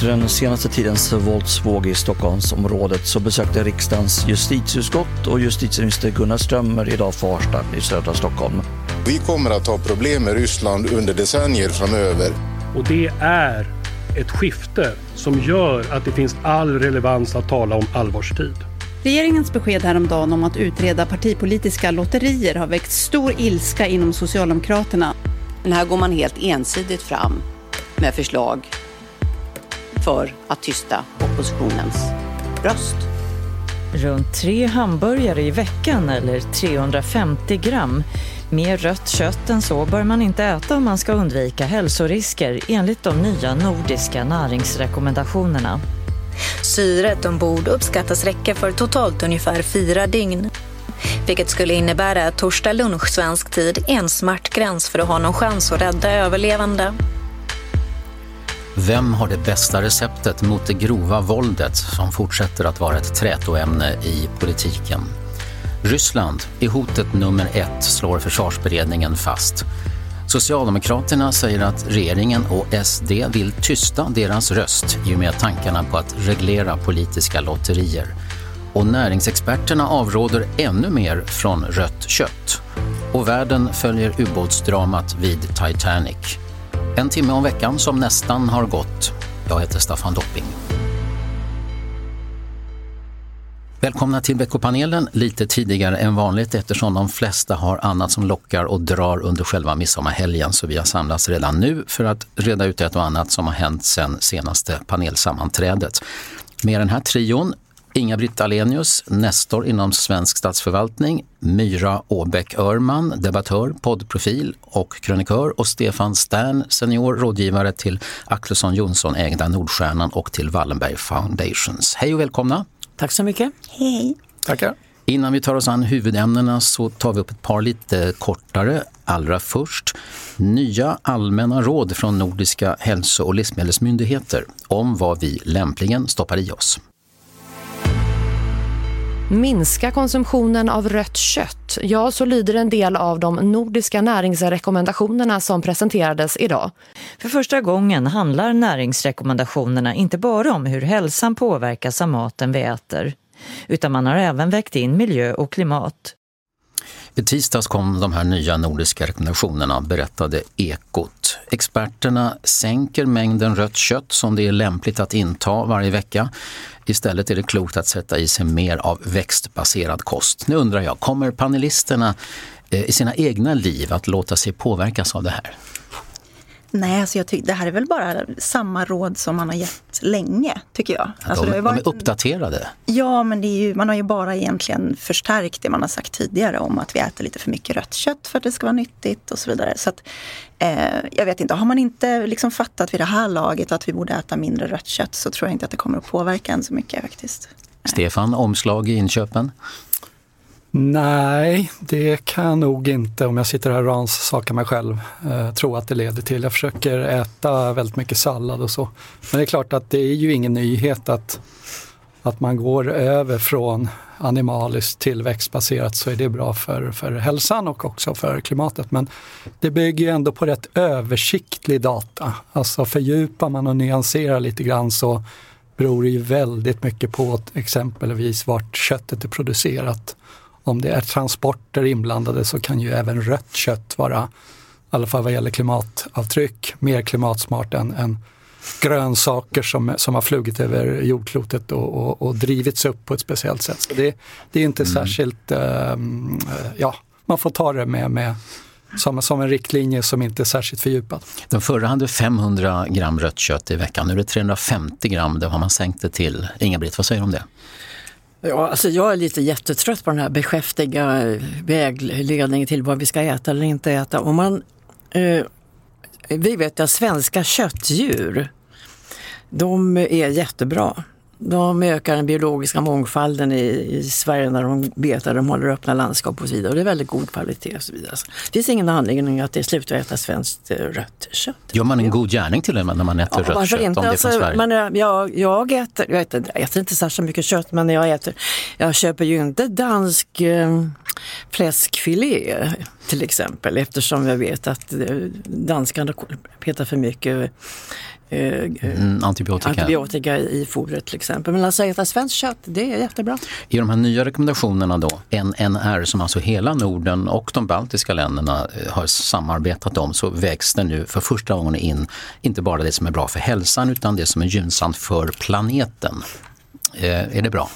Efter den senaste tidens våldsvåg i Stockholmsområdet så besökte riksdagens justitieutskott och justitieminister Gunnar Strömmer idag Farsta i södra Stockholm. Vi kommer att ha problem med Ryssland under decennier framöver. Och det är ett skifte som gör att det finns all relevans att tala om allvarstid. Regeringens besked häromdagen om att utreda partipolitiska lotterier har väckt stor ilska inom Socialdemokraterna. Men här går man helt ensidigt fram med förslag för att tysta oppositionens röst. Runt tre hamburgare i veckan eller 350 gram. Mer rött kött än så bör man inte äta om man ska undvika hälsorisker enligt de nya nordiska näringsrekommendationerna. Syret ombord uppskattas räcka för totalt ungefär fyra dygn. Vilket skulle innebära att torsdag lunch svensk tid är en smärtgräns för att ha någon chans att rädda överlevande. Vem har det bästa receptet mot det grova våldet som fortsätter att vara ett trätoämne i politiken? Ryssland är hotet nummer ett, slår försvarsberedningen fast. Socialdemokraterna säger att regeringen och SD vill tysta deras röst i och med tankarna på att reglera politiska lotterier. Och näringsexperterna avråder ännu mer från rött kött. Och världen följer ubåtsdramat vid Titanic. En timme om veckan som nästan har gått. Jag heter Staffan Dopping. Välkomna till veckopanelen lite tidigare än vanligt eftersom de flesta har annat som lockar och drar under själva midsommarhelgen. Så vi har samlats redan nu för att reda ut ett och annat som har hänt sedan senaste panelsammanträdet. Med den här trion Inga-Britt Alenius, nestor inom svensk statsförvaltning, Myra Åbäck Örman, debattör, poddprofil och krönikör och Stefan Stern, senior rådgivare till Axelsson Jonsson ägda Nordstjärnan och till Wallenberg Foundations. Hej och välkomna! Tack så mycket! Hej! Tackar! Innan vi tar oss an huvudämnena så tar vi upp ett par lite kortare. Allra först, nya allmänna råd från Nordiska hälso och livsmedelsmyndigheter om vad vi lämpligen stoppar i oss. Minska konsumtionen av rött kött. Ja, så lyder en del av de nordiska näringsrekommendationerna som presenterades idag. För första gången handlar näringsrekommendationerna inte bara om hur hälsan påverkas av maten vi äter, utan man har även väckt in miljö och klimat. I tisdags kom de här nya nordiska rekommendationerna, berättade Ekot. Experterna sänker mängden rött kött som det är lämpligt att inta varje vecka. Istället är det klokt att sätta i sig mer av växtbaserad kost. Nu undrar jag, kommer panelisterna eh, i sina egna liv att låta sig påverkas av det här? Nej, alltså jag tycker det här är väl bara samma råd som man har gett länge, tycker jag. Alltså de, varit... de är uppdaterade? Ja, men ju, man har ju bara egentligen förstärkt det man har sagt tidigare om att vi äter lite för mycket rött kött för att det ska vara nyttigt och så vidare. Så att, eh, jag vet inte, har man inte liksom fattat vid det här laget att vi borde äta mindre rött kött så tror jag inte att det kommer att påverka en så mycket faktiskt. Stefan, omslag i inköpen? Nej, det kan jag nog inte om jag sitter här och rannsakar mig själv eh, tro att det leder till. Jag försöker äta väldigt mycket sallad och så. Men det är klart att det är ju ingen nyhet att, att man går över från animaliskt till växtbaserat så är det bra för, för hälsan och också för klimatet. Men det bygger ju ändå på rätt översiktlig data. Alltså fördjupar man och nyanserar lite grann så beror det ju väldigt mycket på exempelvis vart köttet är producerat om det är transporter inblandade så kan ju även rött kött vara, i alla fall vad gäller klimatavtryck, mer klimatsmart än, än grönsaker som, som har flugit över jordklotet och, och, och drivits upp på ett speciellt sätt. Så det, det är inte mm. särskilt, um, ja, man får ta det med, med som, som en riktlinje som inte är särskilt fördjupad. Den förra hade 500 gram rött kött i veckan, nu är det 350 gram, det har man sänkt det till. Inga-Britt, vad säger du om det? Ja, alltså jag är lite jättetrött på den här beskäftiga eh, vägledningen till vad vi ska äta eller inte äta. Om man, eh, vi vet att svenska köttdjur, de är jättebra. De ökar den biologiska mångfalden i, i Sverige när de betar, de håller öppna landskap och så vidare. Och det är väldigt god kvalitet och så vidare. det finns ingen anledning att det slutar äta svenskt eh, rött kött. Gör man en god gärning till det när man äter ja, rött kött? Inte? Om det är från alltså, Sverige? Man, jag, jag, äter, jag, äter, jag äter inte särskilt mycket kött men jag, äter, jag köper ju inte dansk eh, fläskfilé till exempel eftersom jag vet att eh, danskarna petar för mycket eh, mm, antibiotika. antibiotika i fodret till exempel. Men alltså äta svenskt kött, det är jättebra. I de här nya rekommendationerna då, NNR som alltså hela Norden och de baltiska länderna eh, har samarbetat om, så vägs det nu för första gången in inte bara det som är bra för hälsan utan det som är gynnsamt för planeten. Eh, är det bra?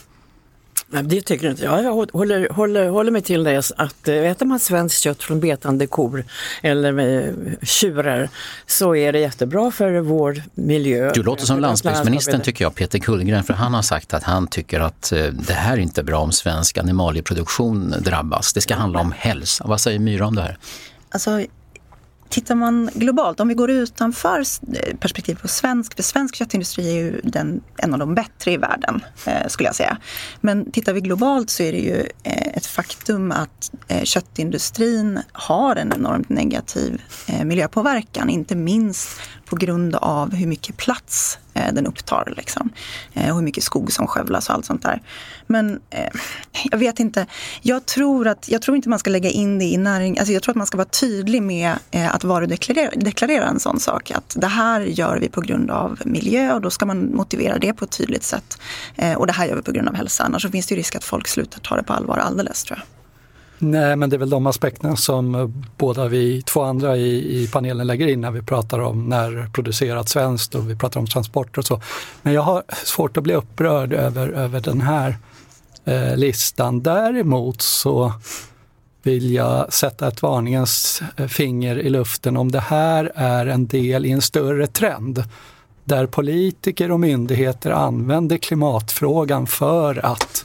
Det tycker jag inte. Ja, jag håller, håller, håller mig till det att eh, äter man svenskt kött från betande kor eller med tjurar så är det jättebra för vår miljö. Du låter som landsbygdsministern tycker jag, Peter Kullgren, för han har sagt att han tycker att eh, det här är inte bra om svensk animalieproduktion drabbas. Det ska handla om hälsa. Vad säger Myra om det här? Alltså, Tittar man globalt, om vi går utanför perspektivet på svensk, för svensk köttindustri är ju den, en av de bättre i världen, eh, skulle jag säga. Men tittar vi globalt så är det ju eh, ett faktum att eh, köttindustrin har en enormt negativ eh, miljöpåverkan, inte minst på grund av hur mycket plats eh, den upptar. Liksom. Eh, och hur mycket skog som skövlas och allt sånt där. Men eh, jag vet inte. Jag tror, att, jag tror inte man ska lägga in det i näring. Alltså jag tror att man ska vara tydlig med eh, att varudeklarera deklarera en sån sak. Att det här gör vi på grund av miljö och då ska man motivera det på ett tydligt sätt. Eh, och det här gör vi på grund av hälsa. Annars finns det risk att folk slutar ta det på allvar alldeles tror jag. Nej, men det är väl de aspekterna som eh, båda vi två andra i, i panelen lägger in när vi pratar om när producerat svenskt och vi pratar om transporter och så. Men jag har svårt att bli upprörd över, över den här eh, listan. Däremot så vill jag sätta ett varningens eh, finger i luften om det här är en del i en större trend där politiker och myndigheter använder klimatfrågan för att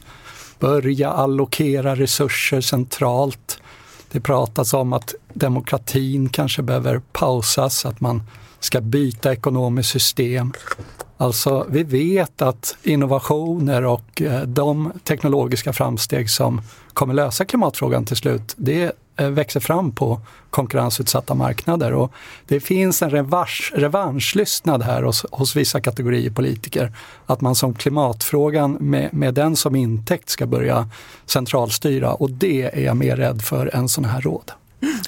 börja allokera resurser centralt. Det pratas om att demokratin kanske behöver pausas, att man ska byta ekonomiskt system. Alltså, vi vet att innovationer och eh, de teknologiska framsteg som kommer lösa klimatfrågan till slut, det eh, växer fram på konkurrensutsatta marknader. Och det finns en revansch, revanschlystnad här hos, hos vissa kategorier politiker. Att man som klimatfrågan med, med den som intäkt ska börja centralstyra och det är jag mer rädd för än sådana här råd.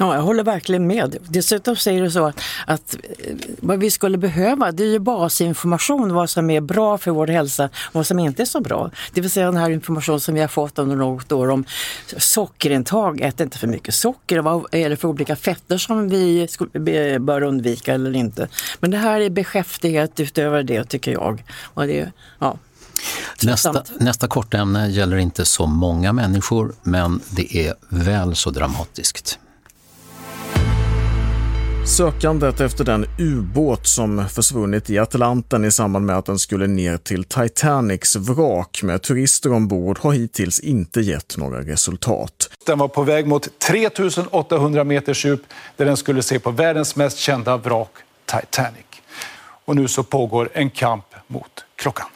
Ja, jag håller verkligen med. Dessutom säger du så att, att eh, vad vi skulle behöva det är ju basinformation vad som är bra för vår hälsa och vad som inte är så bra. Det vill säga den här informationen som vi har fått under något år om sockerintag, ät inte för mycket socker, vad är det för olika fetter som vi bör undvika eller inte. Men det här är beskäftighet utöver det tycker jag. Och det, ja. Nästa, nästa kortämne gäller inte så många människor men det är väl så dramatiskt. Sökandet efter den ubåt som försvunnit i Atlanten i samband med att den skulle ner till Titanics vrak med turister ombord har hittills inte gett några resultat. Den var på väg mot 3800 meters djup där den skulle se på världens mest kända vrak, Titanic. Och nu så pågår en kamp mot klockan.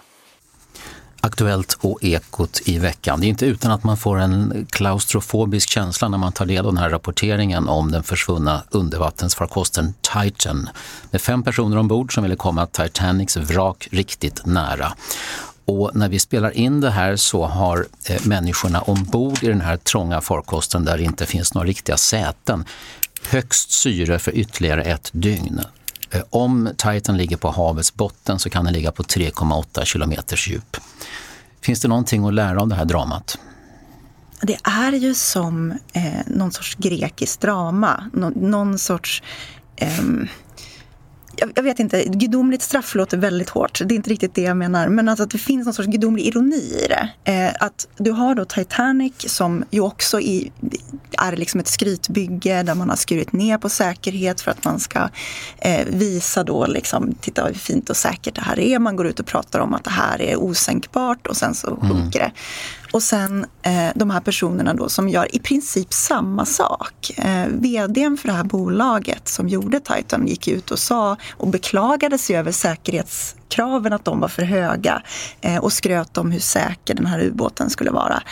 Aktuellt och Ekot i veckan. Det är inte utan att man får en klaustrofobisk känsla när man tar del av den här rapporteringen om den försvunna undervattensfarkosten Titan med fem personer ombord som ville komma Titanics vrak riktigt nära. Och när vi spelar in det här så har eh, människorna ombord i den här trånga farkosten där det inte finns några riktiga säten högst syre för ytterligare ett dygn. Eh, om Titan ligger på havets botten så kan den ligga på 3,8 kilometers djup. Finns det någonting att lära av det här dramat? Det är ju som eh, någon sorts grekiskt drama. Nå någon sorts... eh, jag, jag, vet inte, gudomligt straff låter väldigt hårt. Det är inte riktigt det jag menar. Men alltså att det finns någon sorts gudomlig ironi i det. Eh, att du har då Titanic som ju också i, är liksom ett skrytbygge där man har skurit ner på säkerhet för att man ska eh, visa då liksom, titta hur fint och säkert det här är. Man går ut och pratar om att det här är osänkbart och sen så mm. sjunker det. Och sen eh, de här personerna då som gör i princip samma sak. Eh, VDn för det här bolaget som gjorde Titan gick ut och sa och beklagade sig över säkerhetskraven att de var för höga eh, och skröt om hur säker den här ubåten skulle vara.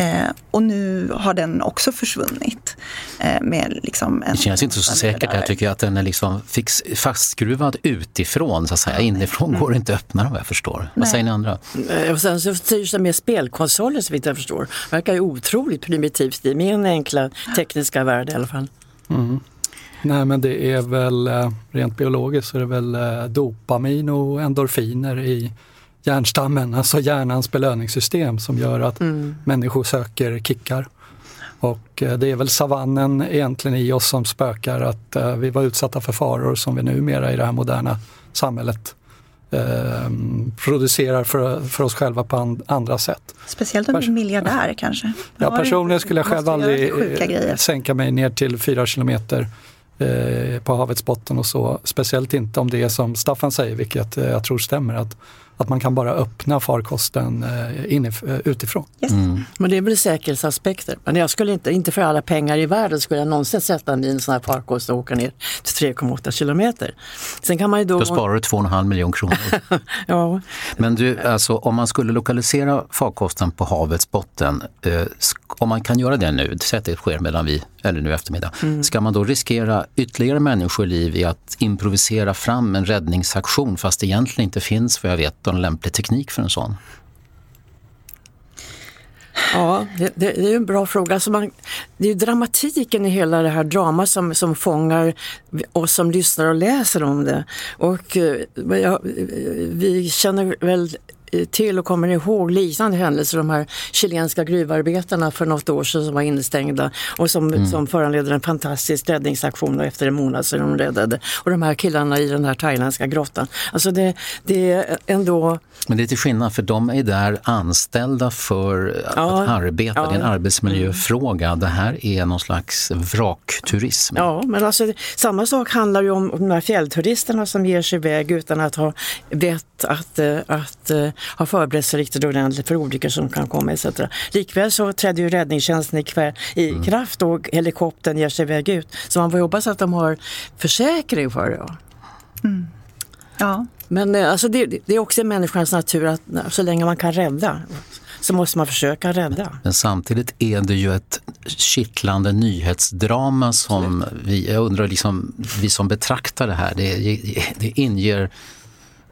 Eh, och nu har den också försvunnit. Eh, med liksom en, det känns inte så säkert. Jag tycker att den är liksom fix, fastskruvad utifrån. Så att säga. Inifrån mm. går det inte att öppna vad jag förstår. Nej. Vad säger ni andra? Eh, och sen så styrs den med spelkonsoler så vitt jag förstår. Det verkar ju otroligt primitivt i min enkla tekniska värld i alla fall. Mm. Nej men det är väl eh, rent biologiskt så är det väl eh, dopamin och endorfiner i hjärnstammen, alltså hjärnans belöningssystem som gör att mm. människor söker kickar. Och eh, det är väl savannen egentligen i oss som spökar att vi var utsatta för faror som vi numera i det här moderna samhället eh, producerar för, för oss själva på and, andra sätt. Speciellt om du är miljardär kanske? Ja, personligen skulle jag själv aldrig sänka mig ner till fyra kilometer Eh, på havets botten och så. Speciellt inte om det är som Staffan säger, vilket eh, jag tror stämmer, att, att man kan bara öppna farkosten eh, inif, utifrån. Yes. Mm. Men det är väl säkerhetsaspekter. Men jag skulle inte, inte för alla pengar i världen skulle jag någonsin sätta mig i en sån här farkost och åka ner till 3,8 kilometer. Sen kan man ju då... Då sparar du 2,5 miljoner kronor. ja. Men du, alltså om man skulle lokalisera farkosten på havets botten, eh, om man kan göra det nu, säg att det sker medan vi, eller nu eftermiddag, mm. ska man då riskera ytterligare människoliv i att improvisera fram en räddningsaktion fast det egentligen inte finns, vad jag vet, någon lämplig teknik för en sån? Ja, det, det, är en bra fråga. Alltså man, det är dramatiken i hela det här dramat som, som fångar oss som lyssnar och läser om det. Och eh, ja, eh, vi känner väl till och kommer ihåg liknande händelser, de här chilenska gruvarbetarna för något år sedan som var instängda och som, mm. som föranledde en fantastisk räddningsaktion och efter en månad så de räddade. Och de här killarna i den här thailändska grottan. Alltså det, det är ändå... Men det är till skillnad för de är där anställda för ja, att arbeta, ja, det är en arbetsmiljöfråga. Det här är någon slags vrakturism. Ja, men alltså samma sak handlar ju om de här fjällturisterna som ger sig iväg utan att ha vett att, eh, att eh, har förberett sig riktigt ordentligt för olyckor som kan komma etc. Likväl så trädde ju räddningstjänsten i, kväll, i mm. kraft och helikoptern ger sig iväg ut. Så man får hoppas att de har försäkring för det. Mm. Ja. Men eh, alltså det, det, är också människans natur att så länge man kan rädda så måste man försöka rädda. Men samtidigt är det ju ett kittlande nyhetsdrama som vi, jag undrar liksom, vi som betraktar det här, det, det inger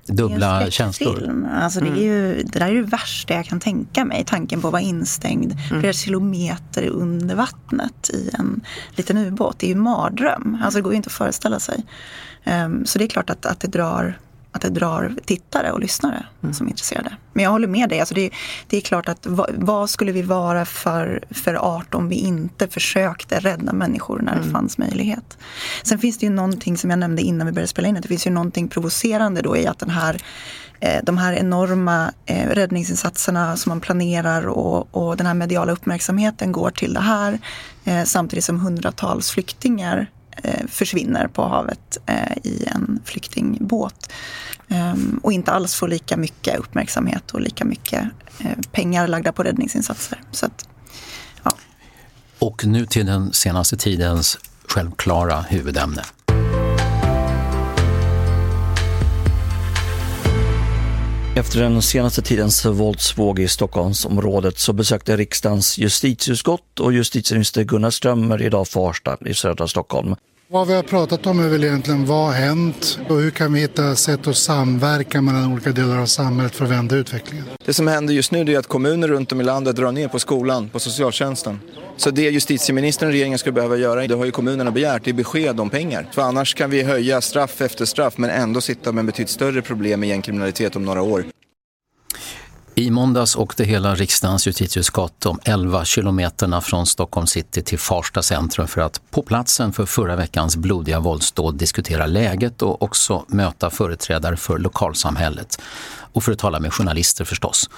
dubbla det känslor. Alltså det, är mm. ju, det där är det värsta jag kan tänka mig. Tanken på att vara instängd mm. flera kilometer under vattnet i en liten ubåt. Det är ju mardröm. Alltså det går ju inte att föreställa sig. Um, så det är klart att, att det drar att det drar tittare och lyssnare mm. som är intresserade. Men jag håller med dig. Alltså det, det är klart att vad, vad, skulle vi vara för, för art om vi inte försökte rädda människor när mm. det fanns möjlighet. Sen finns det ju någonting som jag nämnde innan vi började spela in. Det finns ju någonting provocerande då i att den här eh, de här enorma eh, räddningsinsatserna som man planerar och, och den här mediala uppmärksamheten går till det här. Eh, samtidigt som hundratals flyktingar Eh, försvinner på havet eh, i en flyktingbåt. Ehm, och inte alls får lika mycket uppmärksamhet och lika mycket eh, pengar lagda på räddningsinsatser. Så att, ja. Och nu till den senaste tidens självklara huvudämne. Efter den senaste tidens våldsvåg i Stockholmsområdet så besökte riksdagens justitieutskott och justitieminister Gunnar Strömmer idag Farsta i södra Stockholm. Vad vi har pratat om är väl egentligen vad har hänt och hur kan vi hitta sätt att samverka mellan olika delar av samhället för att vända utvecklingen. Det som händer just nu är att kommuner runt om i landet drar ner på skolan, på socialtjänsten. Så det justitieministern och regeringen skulle behöva göra, det har ju kommunerna begärt, det är besked om pengar. För annars kan vi höja straff efter straff men ändå sitta med betydligt större problem med gängkriminalitet om några år. I måndags åkte hela riksdagens justitieutskott de 11 kilometerna från Stockholm city till Farsta centrum för att på platsen för förra veckans blodiga våldsdåd diskutera läget och också möta företrädare för lokalsamhället. Och för att tala med journalister förstås.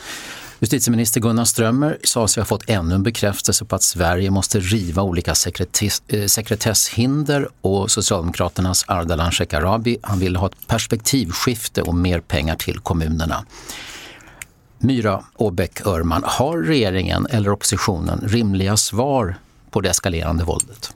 Justitieminister Gunnar Strömmer sa sig ha fått ännu en bekräftelse på att Sverige måste riva olika sekretess, eh, sekretesshinder och Socialdemokraternas Ardalan Shekarabi han vill ha ett perspektivskifte och mer pengar till kommunerna. Myra Åbäck Örman, har regeringen eller oppositionen rimliga svar på det eskalerande våldet?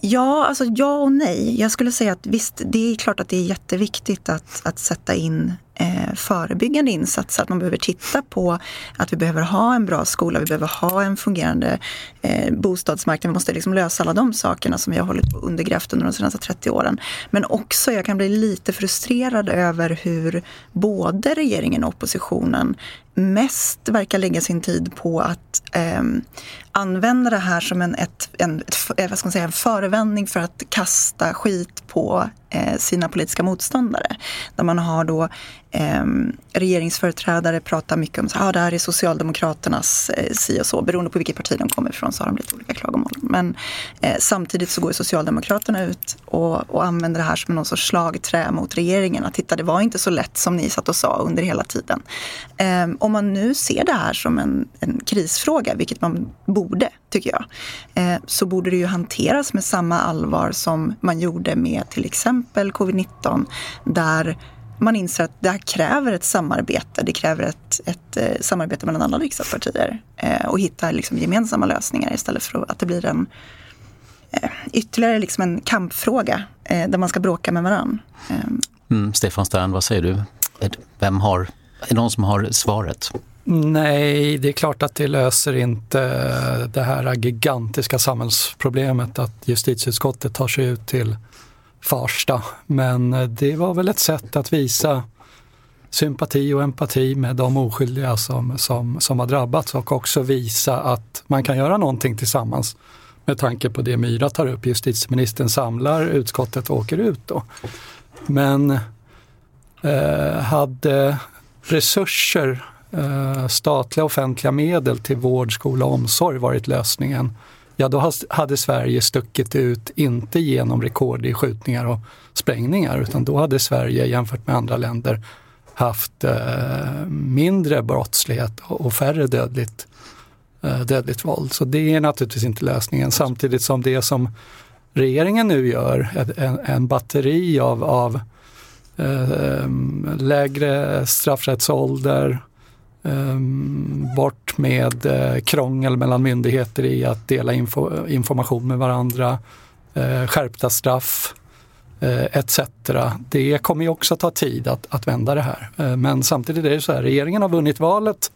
Ja, alltså ja och nej. Jag skulle säga att visst, det är klart att det är jätteviktigt att, att sätta in eh, förebyggande insatser. Att man behöver titta på att vi behöver ha en bra skola, vi behöver ha en fungerande eh, bostadsmarknad. Vi måste liksom lösa alla de sakerna som vi har hållit på undergrävt under de senaste 30 åren. Men också, jag kan bli lite frustrerad över hur både regeringen och oppositionen mest verkar lägga sin tid på att eh, använda det här som en, ett, en, ett, eh, vad ska man säga, en förevändning för att kasta skit på eh, sina politiska motståndare. Där man har då eh, regeringsföreträdare pratar mycket om att ah, det här är Socialdemokraternas eh, si och så. Beroende på vilket parti de kommer ifrån så har de lite olika klagomål. Men eh, samtidigt så går Socialdemokraterna ut och, och använder det här som någon sorts slagträ mot regeringen. Att titta, det var inte så lätt som ni satt och sa under hela tiden. Eh, om man nu ser det här som en, en krisfråga, vilket man borde, tycker jag, eh, så borde det ju hanteras med samma allvar som man gjorde med till exempel covid-19, där man inser att det här kräver ett samarbete. Det kräver ett, ett eh, samarbete mellan alla riksdagspartier eh, och hitta liksom gemensamma lösningar istället för att det blir en eh, ytterligare liksom en kampfråga eh, där man ska bråka med varann. Mm, Stefan Stern, vad säger du? Vem har, är det någon som har svaret? Nej, det är klart att det löser inte det här gigantiska samhällsproblemet att justitieutskottet tar sig ut till Farsta. Men det var väl ett sätt att visa sympati och empati med de oskyldiga som, som, som har drabbats och också visa att man kan göra någonting tillsammans med tanke på det Myra tar upp. Justitieministern samlar utskottet och åker ut då. Men eh, hade resurser, Eh, statliga offentliga medel till vård, skola och omsorg varit lösningen ja då hade Sverige stuckit ut, inte genom rekord i skjutningar och sprängningar, utan då hade Sverige jämfört med andra länder haft eh, mindre brottslighet och färre dödligt, eh, dödligt våld. Så det är naturligtvis inte lösningen. Samtidigt som det som regeringen nu gör, en, en batteri av, av lägre straffrättsålder, Ehm, bort med eh, krångel mellan myndigheter i att dela info, information med varandra, eh, skärpta straff eh, etc. Det kommer ju också ta tid att, att vända det här. Men samtidigt är det så här, regeringen har vunnit valet,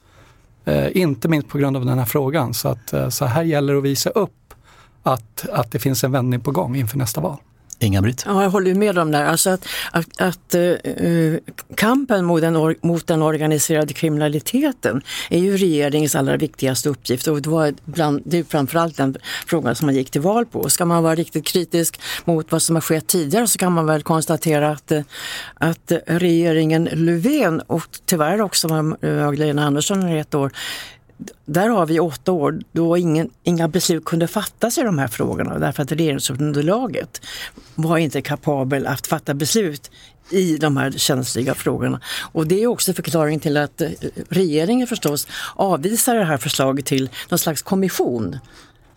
inte minst på grund av den här frågan. Så, att, så här gäller det att visa upp att, att det finns en vändning på gång inför nästa val. Inga-Britt? Ja, jag håller med om det. Alltså att, att, att uh, kampen mot den, mot den organiserade kriminaliteten är ju regeringens allra viktigaste uppgift och det, var bland, det är framförallt den frågan som man gick till val på. Ska man vara riktigt kritisk mot vad som har skett tidigare så kan man väl konstatera att, eh, att regeringen Löfven och tyvärr också Magdalena Andersson i ett år där har vi åtta år då ingen, inga beslut kunde fattas i de här frågorna därför att regeringsunderlaget var inte kapabel att fatta beslut i de här känsliga frågorna. Och det är också förklaringen till att eh, regeringen förstås avvisar det här förslaget till någon slags kommission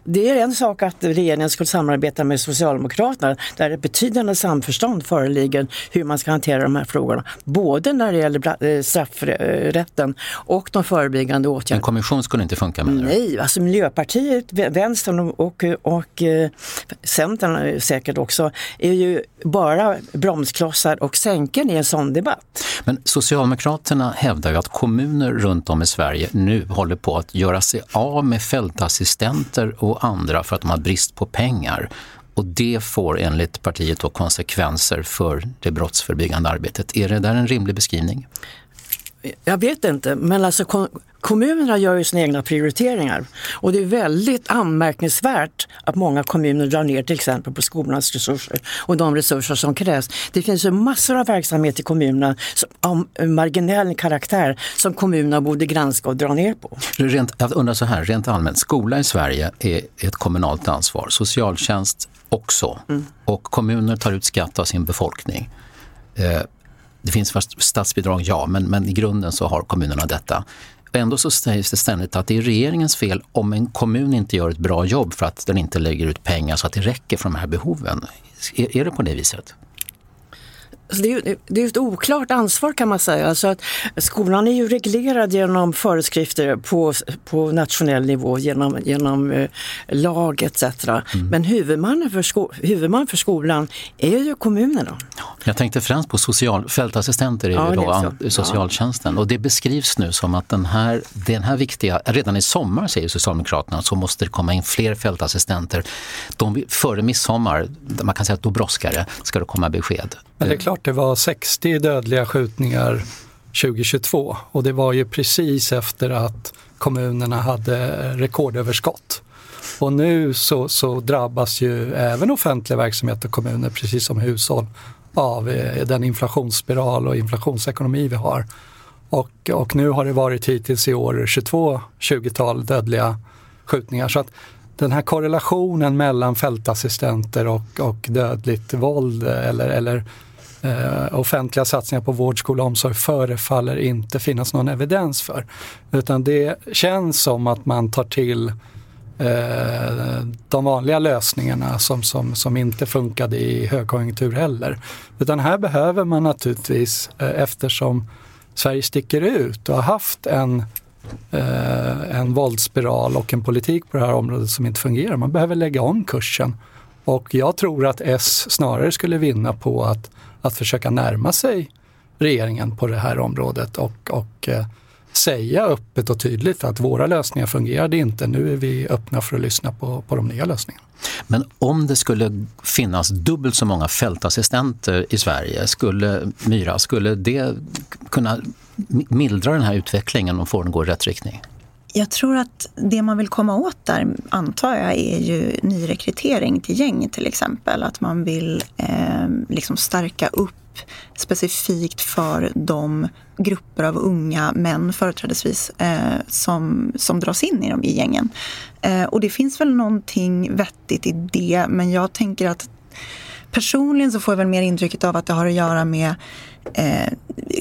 det är en sak att regeringen skulle samarbeta med Socialdemokraterna där ett betydande samförstånd föreligger hur man ska hantera de här frågorna. Både när det gäller eh, straffrätten och de förebyggande åtgärderna. En kommission skulle inte funka med Nej, alltså Miljöpartiet, Vänstern och, och, och eh, Centern säkert också är ju bara bromsklossar och sänken i en sån debatt. Men Socialdemokraterna hävdar ju att kommuner runt om i Sverige nu håller på att göra sig av med fältassistenter och andra för att de har brist på pengar. Och det får enligt partiet då konsekvenser för det brottsförebyggande arbetet. Är det där en rimlig beskrivning? Jag vet inte, men alltså kommunerna gör ju sina egna prioriteringar. Och det är väldigt anmärkningsvärt att många kommuner drar ner till exempel på skolans resurser och de resurser som krävs. Det finns ju massor av verksamhet i kommunerna av marginell karaktär som kommunerna borde granska och dra ner på. Rent, jag undrar så här, rent allmänt, skola i Sverige är ett kommunalt ansvar, socialtjänst också. Mm. Och kommuner tar ut skatt av sin befolkning. Eh, det finns statsbidrag, ja, men, men i grunden så har kommunerna detta. Ändå så sägs det ständigt att det är regeringens fel om en kommun inte gör ett bra jobb för att den inte lägger ut pengar så att det räcker för de här behoven. Är, är det på det viset? Alltså, det är, det är ett oklart ansvar kan man säga. Alltså att skolan är ju reglerad genom föreskrifter på, på nationell nivå, genom, genom eh, lag etc. Mm. Men huvudmannen för, sko, huvudman för skolan är ju kommunerna. Jag tänkte främst på social, fältassistenter i ja, socialtjänsten ja. och det beskrivs nu som att den här, den här viktiga, redan i sommar säger Socialdemokraterna, så måste det komma in fler fältassistenter. De, före midsommar, man kan säga att då brådskar det, ska det komma besked. Men det är klart det var 60 dödliga skjutningar 2022 och det var ju precis efter att kommunerna hade rekordöverskott. Och nu så, så drabbas ju även offentliga verksamheter och kommuner, precis som hushåll, av eh, den inflationsspiral och inflationsekonomi vi har. Och, och nu har det varit hittills i år 22 20-tal dödliga skjutningar. Så att den här korrelationen mellan fältassistenter och, och dödligt våld eller, eller eh, offentliga satsningar på vård, skola och omsorg förefaller inte finnas någon evidens för. Utan det känns som att man tar till eh, de vanliga lösningarna som, som, som inte funkade i högkonjunktur heller. Utan här behöver man naturligtvis, eh, eftersom Sverige sticker ut och har haft en eh, en våldsspiral och en politik på det här området som inte fungerar. Man behöver lägga om kursen. Och jag tror att S snarare skulle vinna på att att försöka närma sig regeringen på det här området och, och eh, säga öppet och tydligt att våra lösningar fungerade inte. Nu är vi öppna för att lyssna på, på de nya lösningarna. Men om det skulle finnas dubbelt så många fältassistenter i Sverige, skulle Myra, skulle det kunna mildra den här utvecklingen och få den gå i rätt riktning? Jag tror att det man vill komma åt där, antar jag, är ju nyrekrytering till gäng till exempel. Att man vill eh, liksom stärka upp specifikt för de grupper av unga män företrädesvis eh, som, som dras in i, de, i gängen. Eh, och det finns väl någonting vettigt i det, men jag tänker att personligen så får jag väl mer intrycket av att det har att göra med eh,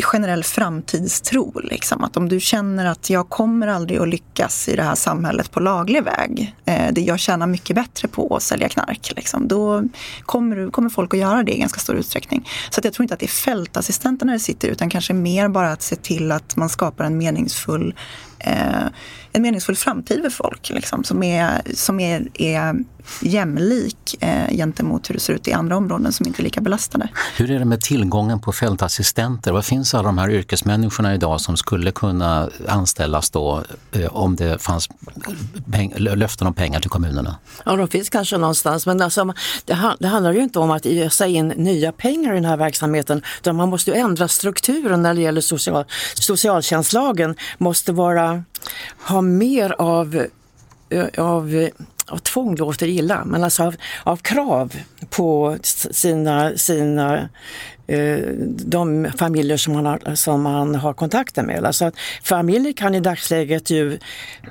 generell framtidstro. Liksom. Att om du känner att jag kommer aldrig att lyckas i det här samhället på laglig väg. Eh, det jag tjänar mycket bättre på att sälja knark. Liksom, då kommer, kommer folk att göra det i ganska stor utsträckning. Så att jag tror inte att det är fältassistenterna det sitter utan kanske mer bara att se till att man skapar en meningsfull eh, en meningsfull framtid för folk liksom, som, är, som är, är jämlik eh, gentemot hur det ser ut i andra områden som inte är lika belastade. Hur är det med tillgången på fältassistenter? Vad finns alla de här yrkesmänniskorna idag som skulle kunna anställas då eh, om det fanns löften om pengar till kommunerna? Ja, de finns kanske någonstans, men alltså, det, det handlar ju inte om att ösa in nya pengar i den här verksamheten, utan man måste ju ändra strukturen när det gäller social, socialtjänstlagen. måste vara, ha mer av, av av tvång låter illa, men alltså av, av krav på sina, sina Eh, de familjer som man har, som man har kontakter med. Alltså att familjer kan i dagsläget ju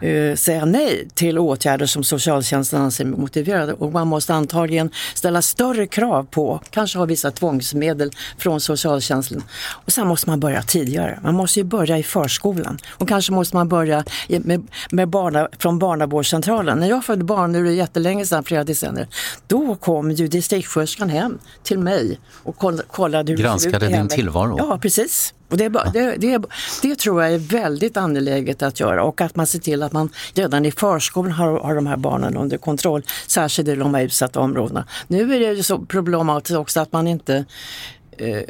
eh, säga nej till åtgärder som socialtjänsten anser motiverade och man måste antagligen ställa större krav på, kanske ha vissa tvångsmedel från socialtjänsten. Och sen måste man börja tidigare. Man måste ju börja i förskolan och kanske måste man börja med, med barna, från barnavårdscentralen. När jag födde barn, nu är det jättelänge sedan, flera decennier, då kom ju distriktssköterskan hem till mig och kollade hur Granskade din tillvaro? Ja, precis. Och det, det, det, det, tror jag är väldigt angeläget att göra och att man ser till att man redan i förskolan har, har de här barnen under kontroll, särskilt i de här utsatta områdena. Nu är det ju så problematiskt också att man inte Eh,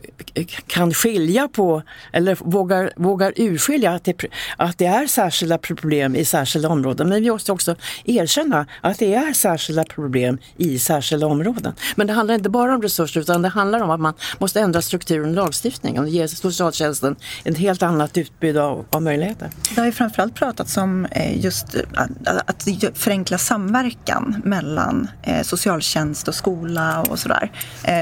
kan skilja på eller vågar, vågar urskilja att det, att det är särskilda problem i särskilda områden. Men vi måste också erkänna att det är särskilda problem i särskilda områden. Men det handlar inte bara om resurser utan det handlar om att man måste ändra strukturen i lagstiftningen och ge socialtjänsten ett helt annat utbud av, av möjligheter. Det har ju framförallt pratats om eh, just eh, att, att förenkla samverkan mellan socialtjänst och skola och sådär.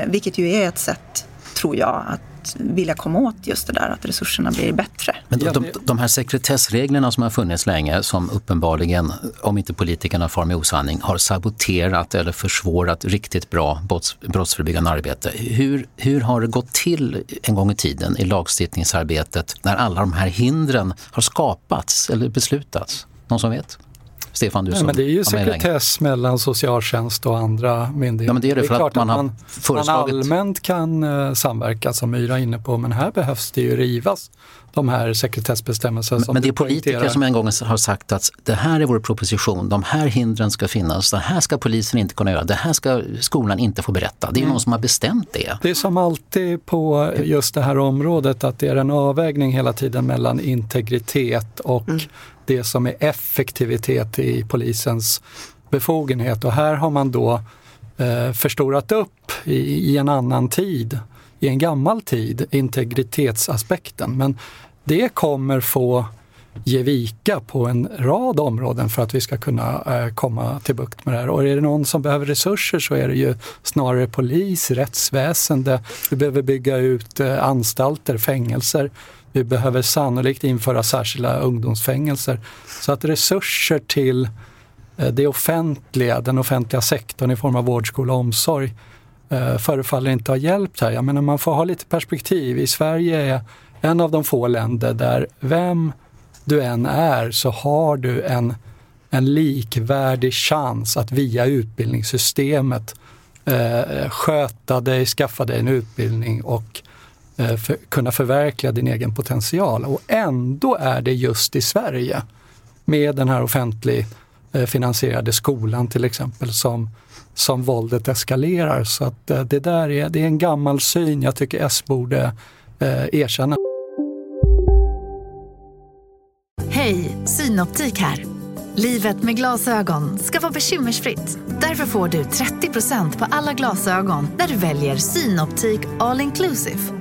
Vilket ju är ett sätt tror jag, att vilja komma åt just det där att resurserna blir bättre. Men de, de, de här sekretessreglerna som har funnits länge som uppenbarligen, om inte politikerna far med osanning, har saboterat eller försvårat riktigt bra brotts, brottsförebyggande arbete. Hur, hur har det gått till en gång i tiden i lagstiftningsarbetet när alla de här hindren har skapats eller beslutats? Någon som vet? Stefan, du som men Det är ju sekretess mellan socialtjänst och andra myndigheter. Ja, men det är, det, för det är klart att man, man, föreslagit... man allmänt kan uh, samverka som Myra är inne på, men här behövs det ju rivas de här sekretessbestämmelserna. Men, men det är politiker som en gång har sagt att det här är vår proposition, de här hindren ska finnas, det här ska polisen inte kunna göra, det här ska skolan inte få berätta. Det är mm. någon som har bestämt det. Det är som alltid på just det här området att det är en avvägning hela tiden mellan integritet och mm det som är effektivitet i polisens befogenhet. Och här har man då eh, förstorat upp i, i, en annan tid, i en gammal tid, integritetsaspekten. Men det kommer få ge vika på en rad områden för att vi ska kunna eh, komma till bukt med det här. Och är det någon som behöver resurser så är det ju snarare polis, rättsväsende, vi behöver bygga ut eh, anstalter, fängelser vi behöver sannolikt införa särskilda ungdomsfängelser. Så att resurser till eh, det offentliga, den offentliga sektorn i form av vård, skola och omsorg eh, förefaller inte ha hjälpt här. Jag menar, man får ha lite perspektiv. I Sverige är en av de få länder där vem du än är så har du en, en likvärdig chans att via utbildningssystemet eh, sköta dig, skaffa dig en utbildning och Eh, för, kunna förverkliga din egen potential. Och ändå är det just i Sverige, med den här offentlig eh, finansierade skolan till exempel, som, som våldet eskalerar. Så att eh, det där är, det är en gammal syn jag tycker S borde eh, erkänna. Hej, Synoptik här. Livet med glasögon ska vara bekymmersfritt. Därför får du 30% på alla glasögon när du väljer Synoptik All Inclusive.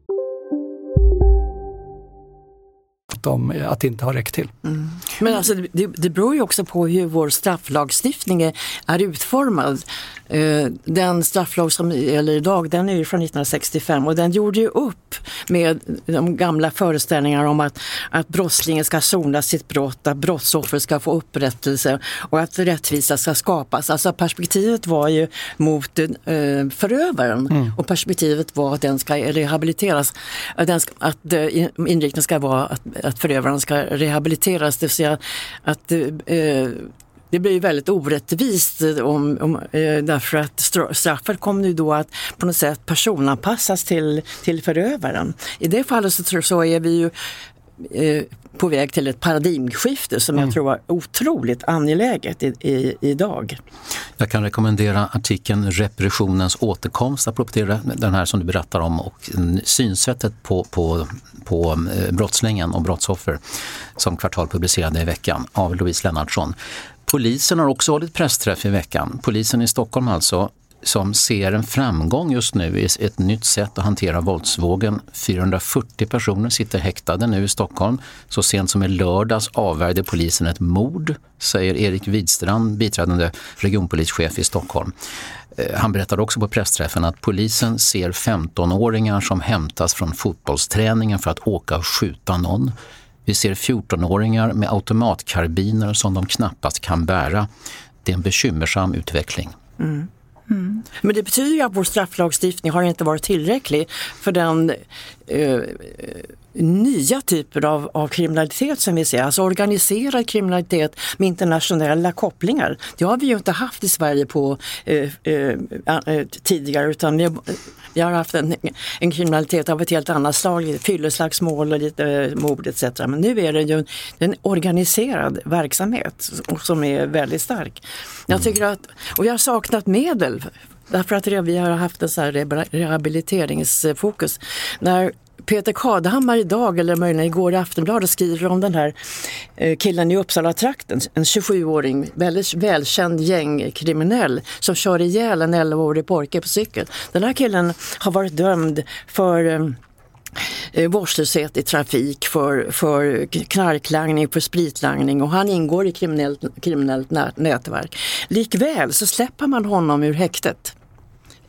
Om att det inte har räckt till. Mm. Men alltså, det, det beror ju också på hur vår strafflagstiftning är, är utformad. Eh, den strafflag som gäller idag den är ju från 1965 och den gjorde ju upp med de gamla föreställningarna om att, att brottslingen ska sona sitt brott, att brottsoffer ska få upprättelse och att rättvisa ska skapas. Alltså perspektivet var ju mot eh, förövaren mm. och perspektivet var att den ska rehabiliteras. Den ska, att eh, inriktningen ska vara att, att förövaren ska rehabiliteras, det vill säga att eh, det blir väldigt orättvist om, om, eh, därför att straffet kommer ju då att på något sätt personanpassas till, till förövaren. I det fallet så, så är vi ju eh, på väg till ett paradigmskifte som mm. jag tror är otroligt angeläget i, i, idag. Jag kan rekommendera artikeln Repressionens återkomst, apropå den här som du berättar om och synsättet på, på, på eh, brottslingen och brottsoffer som Kvartal publicerade i veckan av Louise Lennartsson. Polisen har också hållit pressträff i veckan. Polisen i Stockholm alltså, som ser en framgång just nu i ett nytt sätt att hantera våldsvågen. 440 personer sitter häktade nu i Stockholm. Så sent som i lördags avvärjde polisen ett mord, säger Erik Widstrand, biträdande regionpolischef i Stockholm. Eh, han berättade också på pressträffen att polisen ser 15-åringar som hämtas från fotbollsträningen för att åka och skjuta någon. Vi ser 14-åringar med automatkarbiner som de knappast kan bära. Det är en bekymmersam utveckling. Mm. Mm. Men det betyder ju att vår strafflagstiftning har inte varit tillräcklig för den eh, eh nya typer av, av kriminalitet som vi ser, alltså organiserad kriminalitet med internationella kopplingar. Det har vi ju inte haft i Sverige på eh, eh, eh tidigare utan vi, vi, har haft en, en kriminalitet av ett helt annat slag, fylleslagsmål och lite mord etc. Men nu är det ju en, en organiserad verksamhet som är väldigt stark. Jag mm. tycker att, och vi har saknat medel Därför att vi har haft en så här rehabiliteringsfokus. När Peter Kadhammar idag, eller möjligen igår i Aftonbladet, skriver om den här eh, killen i Uppsala-trakten, en 27-åring, väldigt välkänd gängkriminell som kör ihjäl en 11-årig pojke på cykel. Den här killen har varit dömd för eh, eh, vårdslöshet i trafik, för, för knarklangning, för spritlangning och han ingår i kriminellt, kriminellt nätverk. Likväl så släpper man honom ur häktet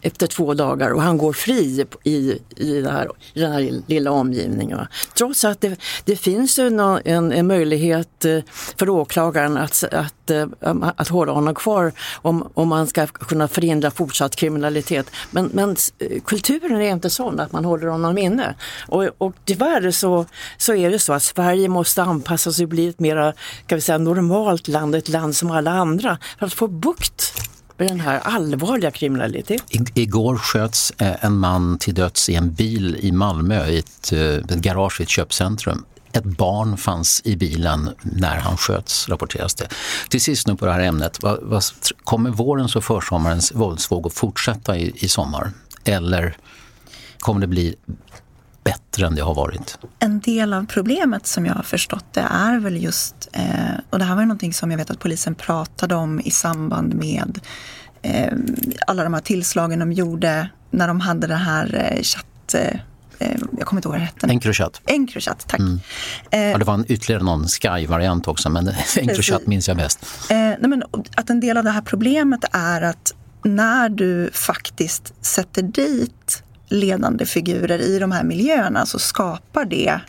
efter två dagar och han går fri i, i, det här, i den här lilla omgivningen. Trots att det, det finns en, en, en, möjlighet eh, för åklagaren att, att, eh, um, att hålla honom kvar om, om man ska kunna förhindra fortsatt kriminalitet. Men, men eh, kulturen är inte sån att man håller honom inne. Och, och tyvärr så, så är det så att Sverige måste anpassa sig och bli ett mer kan vi säga, normalt land, ett land som alla andra för att få bukt den här allvarliga kriminaliteten. igår sköts eh, en man till döds i en bil i Malmö i ett, eh, ett garage i ett köpcentrum. Ett barn fanns i bilen när han sköts, rapporteras det. Till sist nu på det här ämnet, vad, vad, kommer vårens och försommarens våldsvåg att fortsätta i, i sommar? Eller kommer det bli bättre än det har varit? En del av problemet som jag har förstått det är väl just, eh, och det här var någonting som jag vet att polisen pratade om i samband med eh, alla de här tillslagen de gjorde när de hade det här eh, chatt jag kommer inte ihåg vad det hette. Encrochat. Encrochat, tack. Mm. ja, det var en, ytterligare någon Sky-variant också, men Encrochat minns jag bäst. Eh, nej, men att en del av det här problemet är att när du faktiskt sätter dit ledande figurer i de här miljöerna så skapar det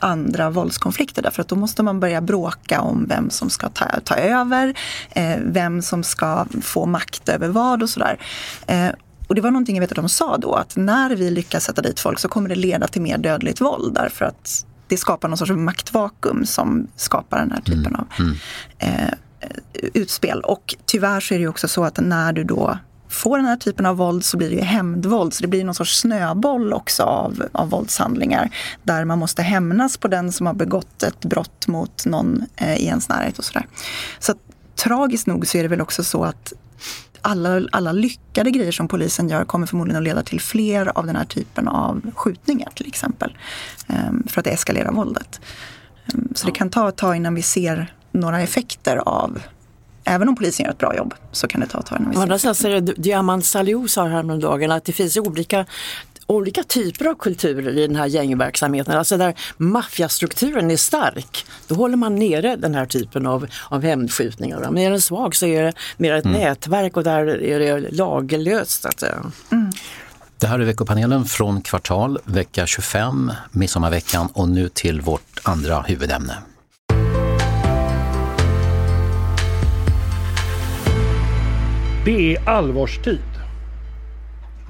andra våldskonflikter därför att då måste man börja bråka om vem som ska ta, ta över, eh, vem som ska få makt över vad och sådär. Eh, och det var någonting jag vet att de sa då att när vi lyckas sätta dit folk så kommer det leda till mer dödligt våld därför att det skapar någon sorts maktvakuum som skapar den här typen mm. av mm. eh, utspel. Och tyvärr så är det också så att när du då får den här typen av våld så blir det ju hämndvåld. Så det blir någon sorts snöboll också av, av våldshandlingar. Där man måste hämnas på den som har begått ett brott mot någon eh, i ens närhet och sådär. Så att, tragiskt nog så är det väl också så att alla, alla lyckade grejer som polisen gör kommer förmodligen att leda till fler av den här typen av skjutningar till exempel. Um, för att eskalera våldet. Um, så det kan ta ett tag innan vi ser några effekter av även om polisen gör ett bra jobb så kan det ta ett tag innan vi Andra säger Diamant Salihu sa häromdagen att det finns olika olika typer av kulturer i den här gängverksamheten. Alltså där maffiastrukturen är stark, då håller man nere den här typen av, av hämndskjutningar. Men är den svag så är det mer ett mm. nätverk och där är det lagerlöst. Så att säga. Mm. Det här är veckopanelen från Kvartal, vecka 25, midsommarveckan och nu till vårt andra huvudämne. Det är allvarstid.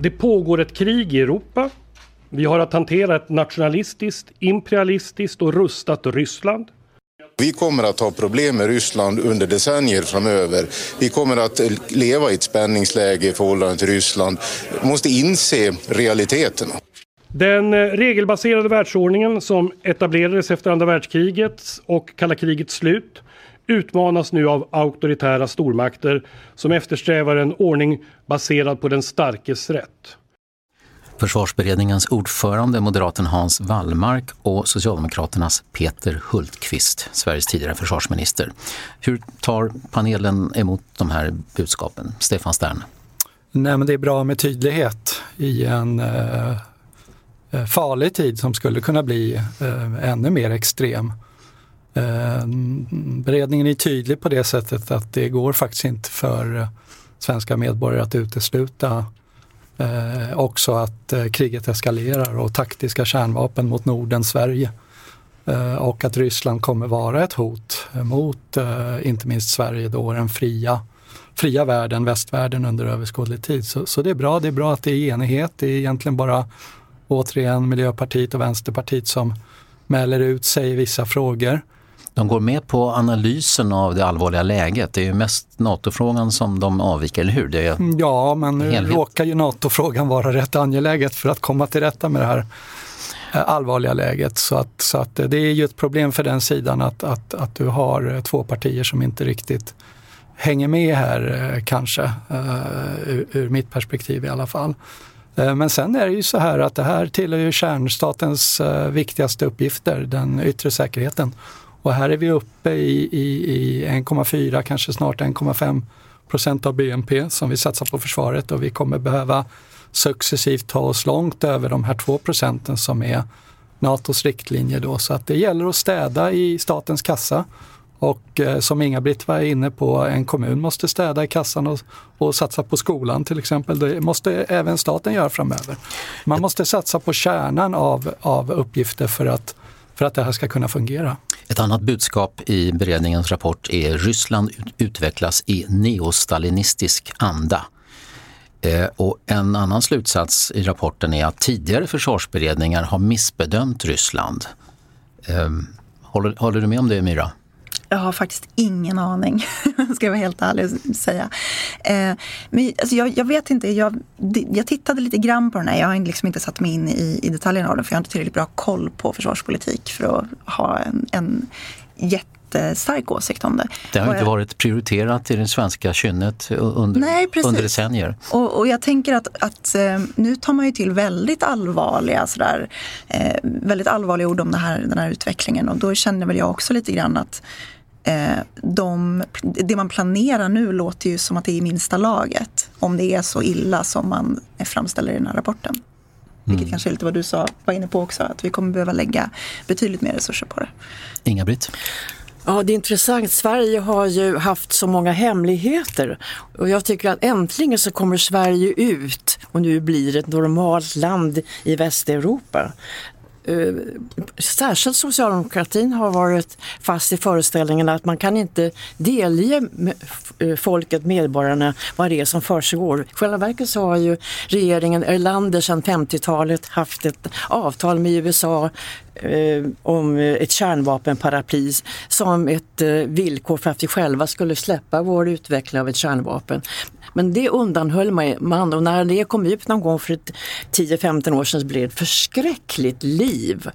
Det pågår ett krig i Europa. Vi har att hantera ett nationalistiskt, imperialistiskt och rustat Ryssland. Vi kommer att ha problem med Ryssland under decennier framöver. Vi kommer att leva i ett spänningsläge i förhållande till Ryssland. Vi måste inse realiteterna. Den eh, regelbaserade världsordningen som etablerades efter andra världskriget och kalla krigets slut utmanas nu av auktoritära stormakter som eftersträvar en ordning baserad på den starkes rätt. Försvarsberedningens ordförande, moderaten Hans Wallmark och Socialdemokraternas Peter Hultqvist, Sveriges tidigare försvarsminister. Hur tar panelen emot de här budskapen? Stefan Stern. Nej, men det är bra med tydlighet i en eh, farlig tid som skulle kunna bli eh, ännu mer extrem. Ehm, beredningen är tydlig på det sättet att det går faktiskt inte för eh, svenska medborgare att utesluta eh, också att eh, kriget eskalerar och taktiska kärnvapen mot Norden, Sverige Eh, och att Ryssland kommer vara ett hot mot eh, inte minst Sverige då, den fria, fria världen, västvärlden under överskådlig tid. Så, så det är bra, det är bra att det är enighet. Det är egentligen bara återigen Miljöpartiet och Vänsterpartiet som mäler ut sig i vissa frågor. De går med på analysen av det allvarliga läget. Det är ju mest NATO-frågan som de avviker, eller hur? Det är ja, men nu helhet. råkar ju NATO-frågan vara rätt angeläget för att komma till rätta med det här eh, allvarliga läget. Så att, så att det är ju ett problem för den sidan att, att, att du har eh, två partier som inte riktigt hänger med här eh, kanske, ur, ur mitt perspektiv i alla fall. Men sen är det ju så här att det här tillhör ju kärnstatens viktigaste uppgifter, den yttre säkerheten. Och här är vi uppe i, i, i 1,4, kanske snart 1,5 procent av BNP som vi satsar på försvaret och vi kommer behöva successivt ta oss långt över de här 2 procenten som är NATOs riktlinje då. Så att det gäller att städa i statens kassa. Och eh, som Inga-Britt var inne på, en kommun måste städa i kassan och, och, satsa på skolan till exempel. Det måste även staten göra framöver. Man måste satsa på kärnan av, av uppgifter för att, för att det här ska kunna fungera. Ett annat budskap i beredningens rapport är Ryssland utvecklas i neostalinistisk anda. Eh, och en annan slutsats i rapporten är att tidigare försvarsberedningar har missbedömt Ryssland. Ehm, håller, håller du med om det, Myra? Jag har faktiskt ingen aning, ska jag vara helt ärlig och säga. Eh, men alltså jag, jag, vet inte, jag, jag tittade lite grann på den här. Jag har liksom inte satt mig in i, i detaljerna av den för jag har inte tillräckligt bra koll på försvarspolitik för att ha en, en jättestark åsikt om det. Det har inte varit prioriterat i det svenska kynnet under, nej, under decennier. Och, och jag tänker att, att, eh, nu tar man ju till väldigt allvarliga, sådär, eh, väldigt allvarliga ord om det här, den här utvecklingen och då känner väl jag också lite grann att de, det man planerar nu låter ju som att det är i minsta laget. Om det är så illa som man framställer i den här rapporten. Mm. Vilket kanske är lite vad du sa, var inne på också, att vi kommer behöva lägga betydligt mer resurser på det. Inga-Britt? Ja, det är intressant. Sverige har ju haft så många hemligheter och jag tycker att äntligen så kommer Sverige ut och nu blir det ett normalt land i Västeuropa. Eh, särskilt socialdemokratin har varit fast i föreställningen att man kan inte delge eh, folket, medborgarna, vad det är som försiggår. I själva verket så har ju regeringen Erlander sedan 50-talet haft ett avtal med USA eh, om ett kärnvapenparaply som ett eh, villkor för att vi själva skulle släppa vår utveckling av ett kärnvapen. Men det undanhöll man och när det kom ut någon gång för 10-15 år sedan så blev det ett förskräckligt liv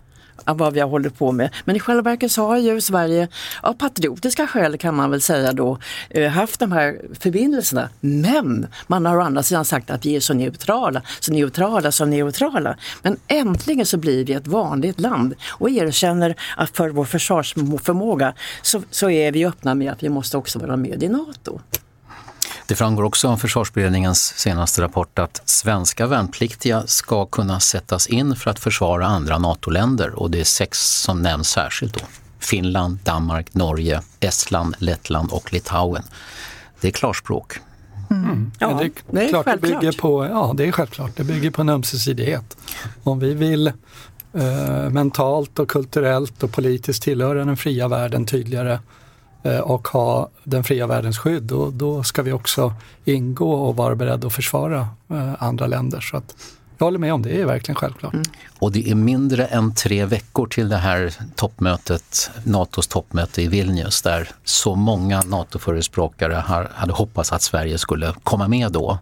av vad vi har hållit på med. Men i själva verket så har ju Sverige av patriotiska skäl kan man väl säga då eh, haft de här förbindelserna. Men man har å andra sidan sagt att vi är så neutrala, så neutrala, så neutrala. Men äntligen så blir vi ett vanligt land och erkänner att för vår försvarsförmåga så, så är vi öppna med att vi måste också vara med i NATO. Det framgår också av försvarsberedningens senaste rapport att svenska värnpliktiga ska kunna sättas in för att försvara andra NATO-länder och det är sex som nämns särskilt då. Finland, Danmark, Norge, Estland, Lettland och Litauen. Det är klarspråk. Mm. Mm. Ja, det, är, det är klart, självklart. Det bygger på, ja, det är självklart. Det bygger på en ömsesidighet. Om vi vill eh, mentalt och kulturellt och politiskt tillhöra den fria världen tydligare och ha den fria världens skydd, då, då ska vi också ingå och vara beredda att försvara eh, andra länder. Så att, jag håller med om det, det är verkligen självklart. Mm. Och det är mindre än tre veckor till det här toppmötet, NATOs toppmöte i Vilnius där så många NATO-förespråkare hade hoppats att Sverige skulle komma med då.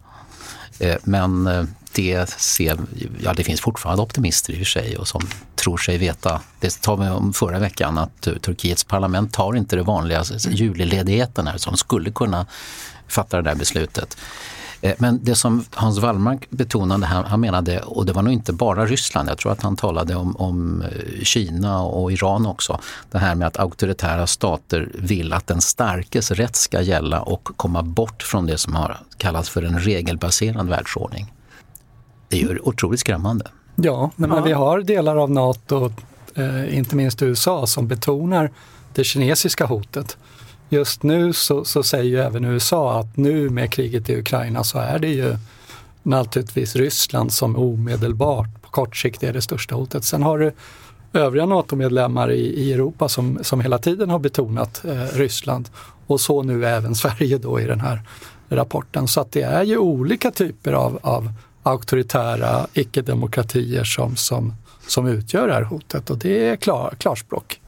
Eh, men det, ser, ja, det finns fortfarande optimister i och för sig och som tror sig veta, det tar vi om förra veckan, att eh, Turkiets parlament tar inte det vanliga juliledigheten här som skulle kunna fatta det där beslutet. Eh, men det som Hans Wallmark betonade, här, han menade, och det var nog inte bara Ryssland, jag tror att han talade om, om eh, Kina och Iran också, det här med att auktoritära stater vill att den starkes rätt ska gälla och komma bort från det som har kallats för en regelbaserad världsordning. Det är ju otroligt skrämmande. Ja, men, ja. vi har delar av NATO, eh, inte minst USA, som betonar det kinesiska hotet. Just nu så, så, säger ju även USA att nu med kriget i Ukraina så är det ju naturligtvis Ryssland som omedelbart på kort sikt är det största hotet. Sen har du övriga NATO-medlemmar i, i, Europa som, som hela tiden har betonat eh, Ryssland. Och så nu även Sverige då i den här rapporten. Så att det är ju olika typer av, av auktoritära icke-demokratier som, som, som utgör det här hotet och det är klar, klarspråk.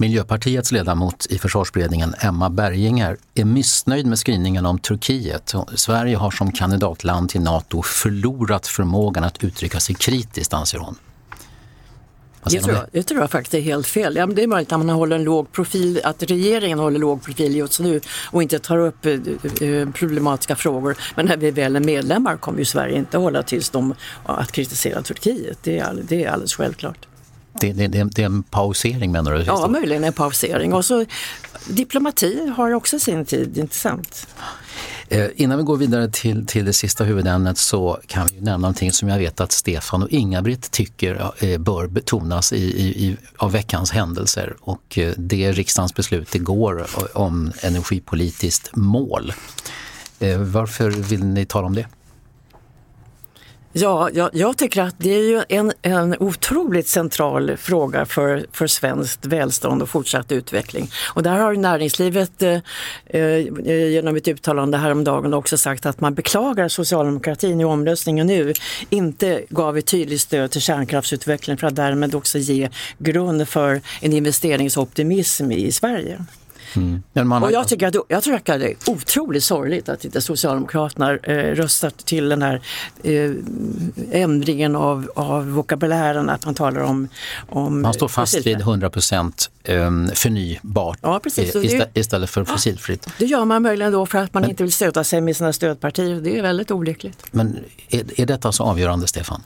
Miljöpartiets ledamot i försvarsberedningen, Emma Berginger, är missnöjd med skrivningen om Turkiet. Sverige har som kandidatland till Nato förlorat förmågan att uttrycka sig kritiskt, anser hon. Det tror, jag, det tror jag faktiskt är helt fel. Ja, det är möjligt att man håller en låg profil, att regeringen håller låg profil just nu och inte tar upp eh, eh, problematiska frågor. Men när vi väl är medlemmar kommer ju Sverige inte hålla tyst om att kritisera Turkiet. Det är, det är alldeles självklart. Det, det, det, det, är en pausering menar du? Ja, möjligen en pausering. Och så diplomati har också sin tid, inte sant? Eh, innan vi går vidare till, till det sista huvudämnet så kan vi nämna någonting som jag vet att Stefan och Inga-Britt tycker eh, bör betonas i, i, av veckans händelser och eh, det är riksdagens beslut igår eh, om energipolitiskt mål. Eh, varför vill ni tala om det? Ja, jag, jag, tycker att det är ju en, en otroligt central fråga för, för svenskt välstånd och fortsatt utveckling. Och där har näringslivet eh, eh, genom ett uttalande häromdagen också sagt att man beklagar socialdemokratin i omröstningen nu inte gav ett tydligt stöd till kärnkraftsutveckling för att därmed också ge grund för en investeringsoptimism i Sverige. Mm. Man... Och jag tycker, att, jag tror att det är otroligt sorgligt att inte Socialdemokraterna eh, röstat till den här eh, ändringen av, av vokabulären, att man talar om... om man står fast vid 100 procent eh, förnybart ja, precis. Istället, istället för fossilfritt. Det gör man möjligen då för att man Men... inte vill stöta sig med sina stödpartier. Det är väldigt olyckligt. Men är, är detta så avgörande, Stefan?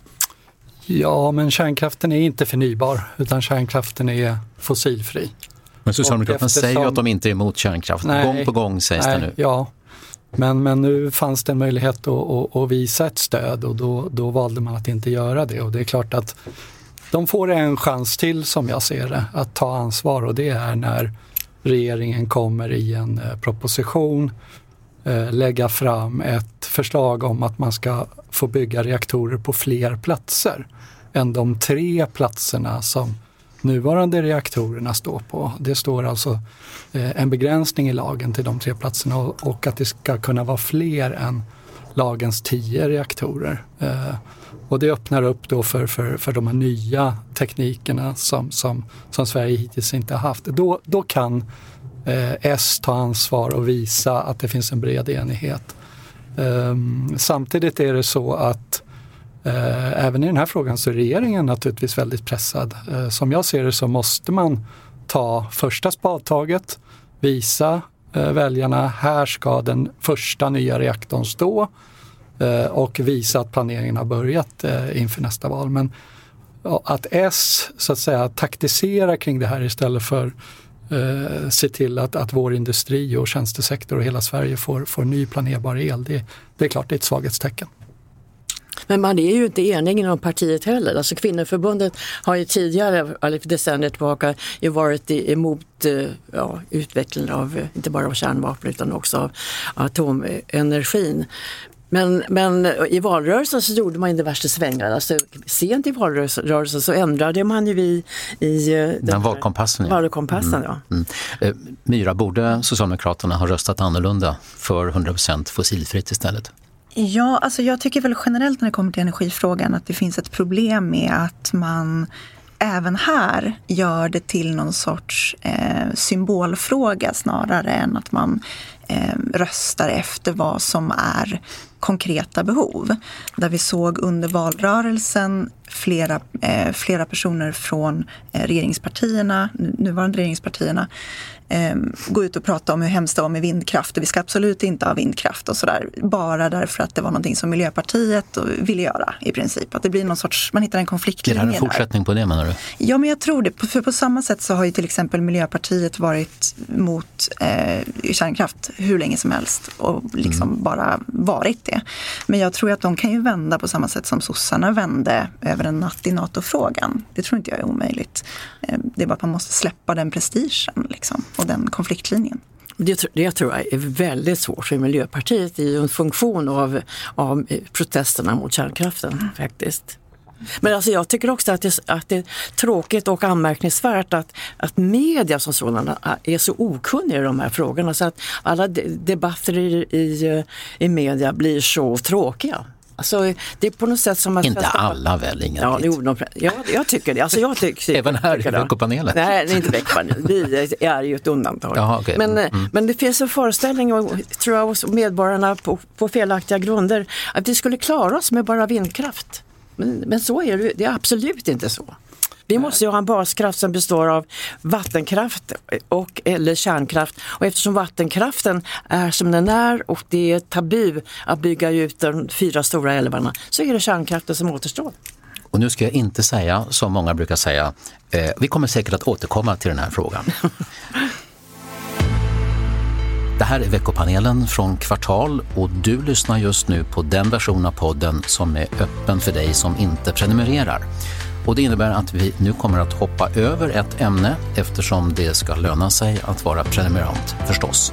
Ja, men kärnkraften är inte förnybar utan kärnkraften är fossilfri. Men Socialdemokraterna eftersom... säger ju att de inte är emot kärnkraft. Nej, gång på gång sägs nej, det nu. Ja, men, men nu fanns det en möjlighet att, att, att, visa ett stöd och då, då valde man att inte göra det. Och det är klart att de får en chans till som jag ser det att ta ansvar och det är när regeringen kommer i en eh, proposition eh, lägga fram ett förslag om att man ska få bygga reaktorer på fler platser än de tre platserna som nuvarande reaktorerna står på. Det står alltså eh, en begränsning i lagen till de tre platserna och, att det ska kunna vara fler än lagens tio reaktorer. Eh, och det öppnar upp då för, för, för de här nya teknikerna som, som, som Sverige hittills inte har haft. Då, då kan eh, S ta ansvar och visa att det finns en bred enighet. Ehm, samtidigt är det så att Eh, även i den här frågan så är regeringen naturligtvis väldigt pressad. Eh, som jag ser det så måste man ta första spadtaget, visa eh, väljarna, här ska den första nya reaktorn stå och visa att planeringen har börjat inför nästa val. Men att S så att säga taktiserar kring det här istället för eh, se till att, att vår industri och tjänstesektor och hela Sverige får, får ny planerbar el, det, det är klart det är ett svaghetstecken. Men man är ju inte enig inom partiet heller. Alltså kvinnoförbundet har ju tidigare, eller för decennier tillbaka, ju varit emot eh, ja, utvecklingen av, eh, inte bara av kärnvapen utan också av atomenergin. Men, men i valrörelsen så gjorde man diverse svängar. Alltså, sent i valrörelsen så ändrade man ju i, i eh, den, den valkompassen. Ja. valkompassen mm. ja. Mm. Myra, borde Socialdemokraterna ha röstat annorlunda för 100% fossilfritt istället? Ja, alltså jag tycker väl generellt när det kommer till energifrågan att det finns ett problem med att man även här gör det till någon sorts eh, symbolfråga snarare än att man eh, röstar efter vad som är konkreta behov. Där vi såg under valrörelsen flera, eh, flera personer från eh, regeringspartierna, nuvarande regeringspartierna eh, gå ut och prata om hur hemskt det var med vindkraft och vi ska absolut inte ha vindkraft och sådär. Bara därför att det var någonting som Miljöpartiet ville göra i princip. Att det blir någon sorts, man hittar en konfliktlinje Är det en fortsättning på det menar du? Ja men jag tror det. För på samma sätt så har ju till exempel Miljöpartiet varit mot eh, kärnkraft hur länge som helst och liksom mm. bara varit det. Men jag tror att de kan ju vända på samma sätt som sossarna vände över en natt i NATO-frågan. Det tror inte jag är omöjligt. Eh, det är bara att man måste släppa den prestigen liksom och den konfliktlinjen. Det, det tror jag är väldigt svårt för Miljöpartiet. Är ju en funktion av, av protesterna mot kärnkraften mm. faktiskt. Men alltså jag tycker också att det, att det är tråkigt och anmärkningsvärt att, att media som sådana är så okunniga i de här frågorna så att alla debatter i, i, i media blir så tråkiga. Alltså, det är på något sätt som att... Inte alla väl, Inga ja, jo, de, ja, jag tycker det. Alltså, jag tycker, Även här i veckopanelen? Nej, det är inte veckopanelen. Vi är ju ett undantag. Jaha, okay. men, mm. men det finns en föreställning, och, tror jag, hos medborgarna på, på felaktiga grunder, att vi skulle klara oss med bara vindkraft. Men, men så är det, det är absolut inte så. Vi måste ju ha en baskraft som består av vattenkraft och eller kärnkraft. Och eftersom vattenkraften är som den är och det är tabu att bygga ut de fyra stora älvarna så är det kärnkraften som återstår. Och nu ska jag inte säga som många brukar säga, eh, vi kommer säkert att återkomma till den här frågan. Det här är veckopanelen från Kvartal och du lyssnar just nu på den version av podden som är öppen för dig som inte prenumererar. Och det innebär att vi nu kommer att hoppa över ett ämne eftersom det ska löna sig att vara prenumerant förstås.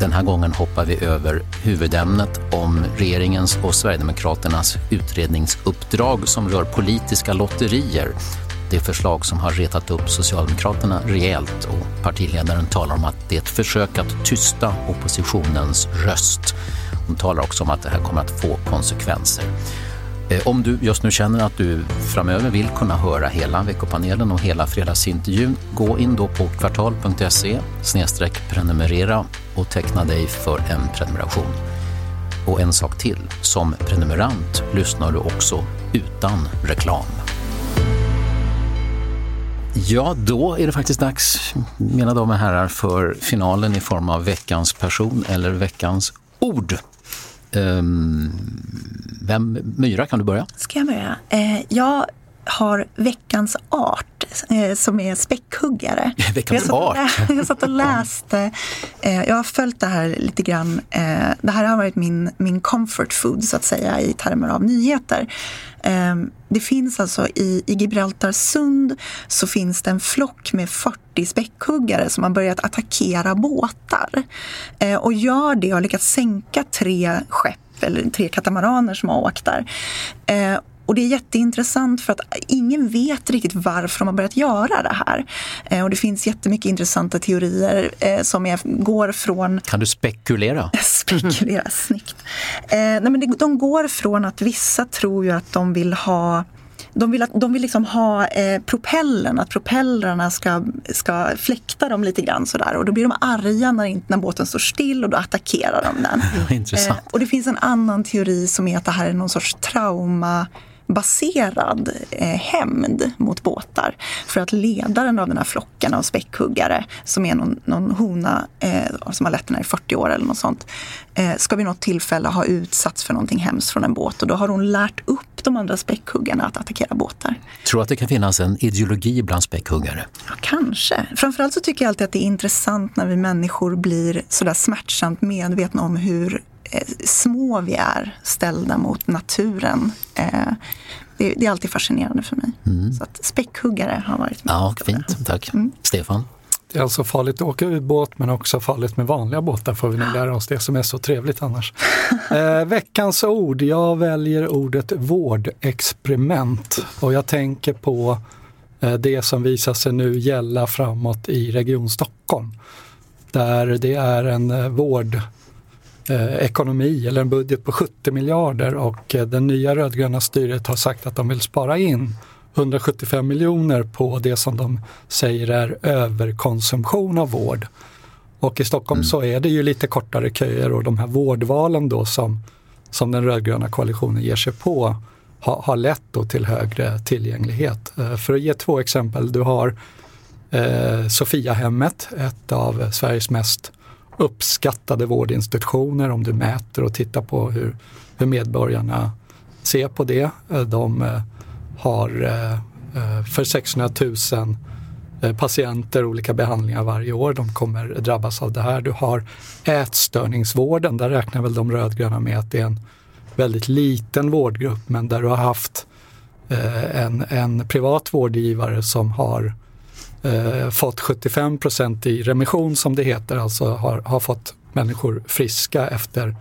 Den här gången hoppar vi över huvudämnet om regeringens och Sverigedemokraternas utredningsuppdrag som rör politiska lotterier. Det förslag som har retat upp Socialdemokraterna rejält och partiledaren talar om att det är ett försök att tysta oppositionens röst. Hon talar också om att det här kommer att få konsekvenser. Eh, om du just nu känner att du framöver vill kunna höra hela veckopanelen och hela fredagsintervjun, gå in då på kvartal.se prenumerera och teckna dig för en prenumeration. Och en sak till, som prenumerant lyssnar du också utan reklam. Ja, då är det faktiskt dags, mina damer och herrar, för finalen i form av veckans person eller veckans ord. Um, vem, Myra, kan du börja? Ska jag börja? Eh, jag har veckans art eh, som är späckhuggare. veckans jag art? jag satt och läste. Eh, jag har följt det här lite grann. Eh, det här har varit min, min comfort food så att säga i termer av nyheter. Eh, det finns alltså i, i Gibraltarsund så finns det en flock med 40 späckhuggare som har börjat attackera båtar. Eh, och gör det och har lyckats sänka tre skepp eller tre katamaraner som har åkt där. Eh, och det är jätteintressant för att ingen vet riktigt varför de har börjat göra det här. Eh, och det finns jättemycket intressanta teorier eh, som är, går från... Kan du spekulera? spekulera, snyggt. Eh, nej men det, de går från att vissa tror ju att de vill ha de vill, att, de vill liksom ha eh, propellern, att propellrarna ska, ska fläkta dem lite grann sådär. Och då blir de arga när, när båten står still och då attackerar de den. Intressant. Eh, och det finns en annan teori som är att det här är någon sorts trauma baserad eh, hämnd mot båtar. För att ledaren av den här flocken av späckhuggare, som är någon, någon hona eh, som har lett den här i 40 år eller något sånt, eh, ska vid något tillfälle ha utsatts för någonting hemskt från en båt. Och då har hon lärt upp de andra späckhuggarna att attackera båtar. Tror du att det kan finnas en ideologi bland späckhuggare? Ja, kanske. Framförallt så tycker jag alltid att det är intressant när vi människor blir sådär smärtsamt medvetna om hur små vi är ställda mot naturen. Eh, det, det, är alltid fascinerande för mig. Mm. Så att späckhuggare har varit med. Ja, fint. Tack. Mm. Stefan? Det är alltså farligt att åka ubåt men också farligt med vanliga båtar får vi nog lära oss det som är så trevligt annars. eh, veckans ord, jag väljer ordet vårdexperiment och jag tänker på eh, det som visar sig nu gälla framåt i Region Stockholm. Där det är en eh, vård eh, ekonomi eller en budget på 70 miljarder och eh, det nya rödgröna styret har sagt att de vill spara in 175 miljoner på det som de säger är överkonsumtion av vård. Och i Stockholm mm. så är det ju lite kortare köer och de här vårdvalen då som, som den rödgröna koalitionen ger sig på ha, har lett då till högre tillgänglighet. Eh, för att ge två exempel, du har eh, Sofiahemmet, ett av Sveriges mest uppskattade vårdinstitutioner om du mäter och tittar på hur, hur medborgarna ser på det. Eh, de eh, har eh, för 600 000 patienter olika behandlingar varje år. De kommer drabbas av det här. Du har ätstörningsvården, där räknar väl de rödgröna med att det är en väldigt liten vårdgrupp men där du har haft en, en privat vårdgivare som har eh, fått 75 procent i remission som det heter, alltså har, har fått människor friska efter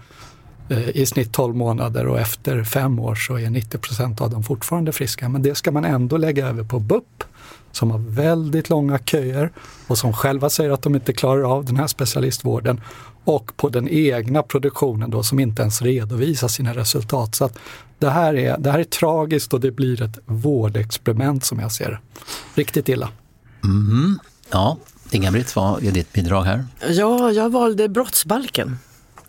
eh, i snitt 12 månader och efter fem år så är 90 procent av dem fortfarande friska. Men det ska man ändå lägga över på BUP som har väldigt långa köer och som själva säger att de inte klarar av den här specialistvården och på den egna produktionen då som inte ens redovisar sina resultat. Så att det, här är, det här är tragiskt och det blir ett vårdexperiment som jag ser det. Riktigt illa. Mm. Ja, Inga-Britt, vad är ditt bidrag här? Ja, jag valde brottsbalken.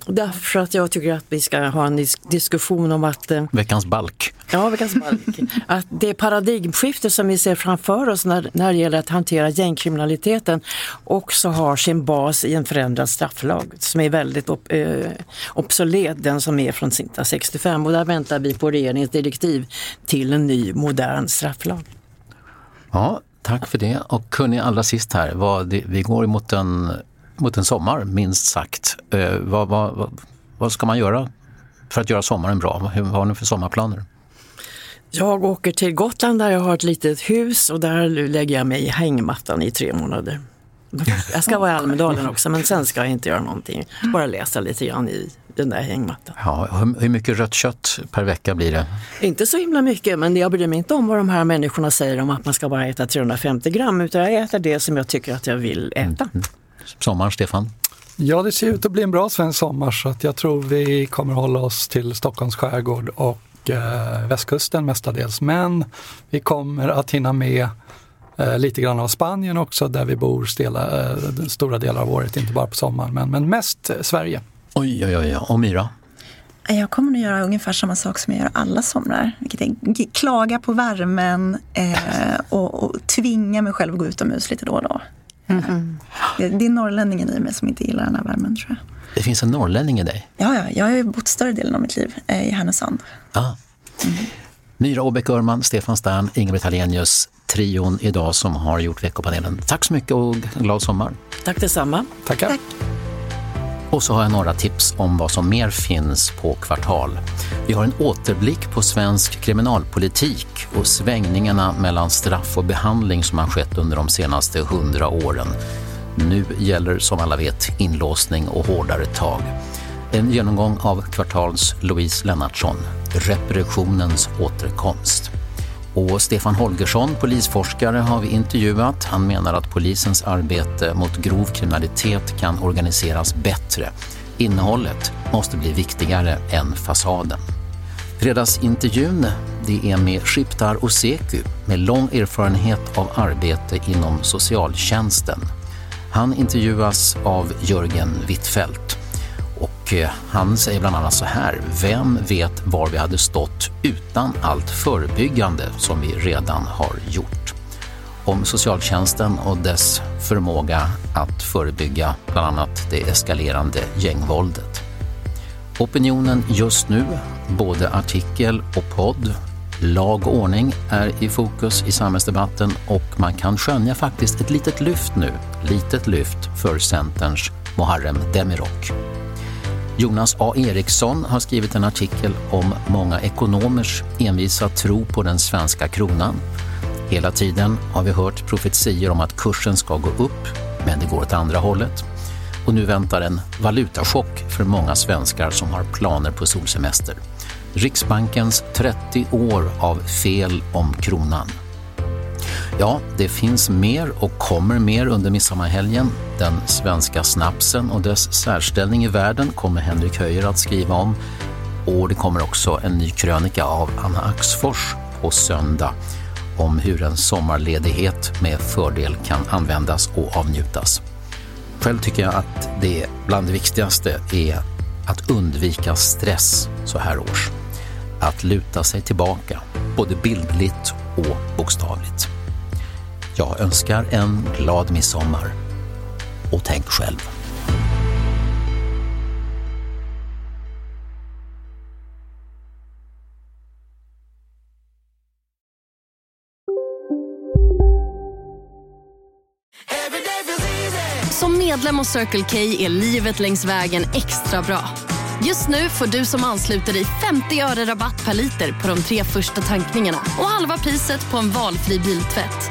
Därför att jag tycker att vi ska ha en dis diskussion om att... Eh, veckans balk. Ja, veckans balk. att det paradigmskifte som vi ser framför oss när, när det gäller att hantera gängkriminaliteten också har sin bas i en förändrad strafflag som är väldigt op eh, obsolet, den som är från 1965. Och där väntar vi på regeringens direktiv till en ny modern strafflag. Ja, tack för det. Och kunde allra sist här, vad, vi går mot en mot en sommar, minst sagt. Eh, vad, vad, vad, ska man göra för att göra sommaren bra? Vad har ni för sommarplaner? Jag åker till Gotland där jag har ett litet hus och där lägger jag mig i hängmattan i tre månader. Jag ska vara i Almedalen också men sen ska jag inte göra någonting. Bara läsa lite grann i den där hängmattan. Ja, hur mycket rött kött per vecka blir det? Inte så himla mycket men jag bryr mig inte om vad de här människorna säger om att man ska bara äta 350 gram utan jag äter det som jag tycker att jag vill äta. Mm sommaren, Stefan? Ja, det ser ut att bli en bra svensk sommar så att jag tror vi kommer hålla oss till Stockholms skärgård och eh, västkusten mestadels. Men vi kommer att hinna med eh, lite grann av Spanien också där vi bor stela, eh, stora delar av året, inte bara på sommaren men, men mest Sverige. Oj, oj, oj. Och Myra? Jag kommer nog göra ungefär samma sak som jag gör alla somrar. Vilket är klaga på värmen eh, och, och tvinga mig själv att gå utomhus lite då och då. Mm. Det, det är norrlänningen i mig som inte gillar den här värmen tror jag. Det finns en norrlänning i dig? Ja, ja jag har bott större delen av mitt liv eh, i Härnösand. Ah. Mm. Myra Åbäck Örman, Stefan Stern, Inga-Britt Hallenius, trion idag som har gjort veckopanelen. Tack så mycket och glad sommar. Tack detsamma. Tackar. Tack. Och så har jag några tips om vad som mer finns på Kvartal. Vi har en återblick på svensk kriminalpolitik och svängningarna mellan straff och behandling som har skett under de senaste hundra åren. Nu gäller som alla vet inlåsning och hårdare tag. En genomgång av Kvartals Louise Lennartsson, Repressionens återkomst. Och Stefan Holgersson, polisforskare, har vi intervjuat. Han menar att polisens arbete mot grov kriminalitet kan organiseras bättre. Innehållet måste bli viktigare än fasaden. Fredagsintervjun det är med Shiptar Oseku med lång erfarenhet av arbete inom socialtjänsten. Han intervjuas av Jörgen Wittfeldt. Och eh, han säger bland annat så här, vem vet var vi hade stått utan allt förebyggande som vi redan har gjort? Om socialtjänsten och dess förmåga att förebygga bland annat det eskalerande gängvåldet. Opinionen just nu, både artikel och podd, lag och ordning är i fokus i samhällsdebatten och man kan skönja faktiskt ett litet lyft nu, litet lyft för Centerns Muharrem Demirok. Jonas A Eriksson har skrivit en artikel om många ekonomers envisa tro på den svenska kronan. Hela tiden har vi hört profetier om att kursen ska gå upp, men det går åt andra hållet. Och nu väntar en valutachock för många svenskar som har planer på solsemester. Riksbankens 30 år av fel om kronan. Ja, det finns mer och kommer mer under midsommarhelgen. Den svenska snapsen och dess särställning i världen kommer Henrik Höjer att skriva om. Och det kommer också en ny krönika av Anna Axfors på söndag om hur en sommarledighet med fördel kan användas och avnjutas. Själv tycker jag att det bland det viktigaste är att undvika stress så här års. Att luta sig tillbaka, både bildligt och bokstavligt. Jag önskar en glad midsommar. Och tänk själv. Som medlem hos Circle K är livet längs vägen extra bra. Just nu får du som ansluter dig 50 öre rabatt per liter på de tre första tankningarna och halva priset på en valfri biltvätt.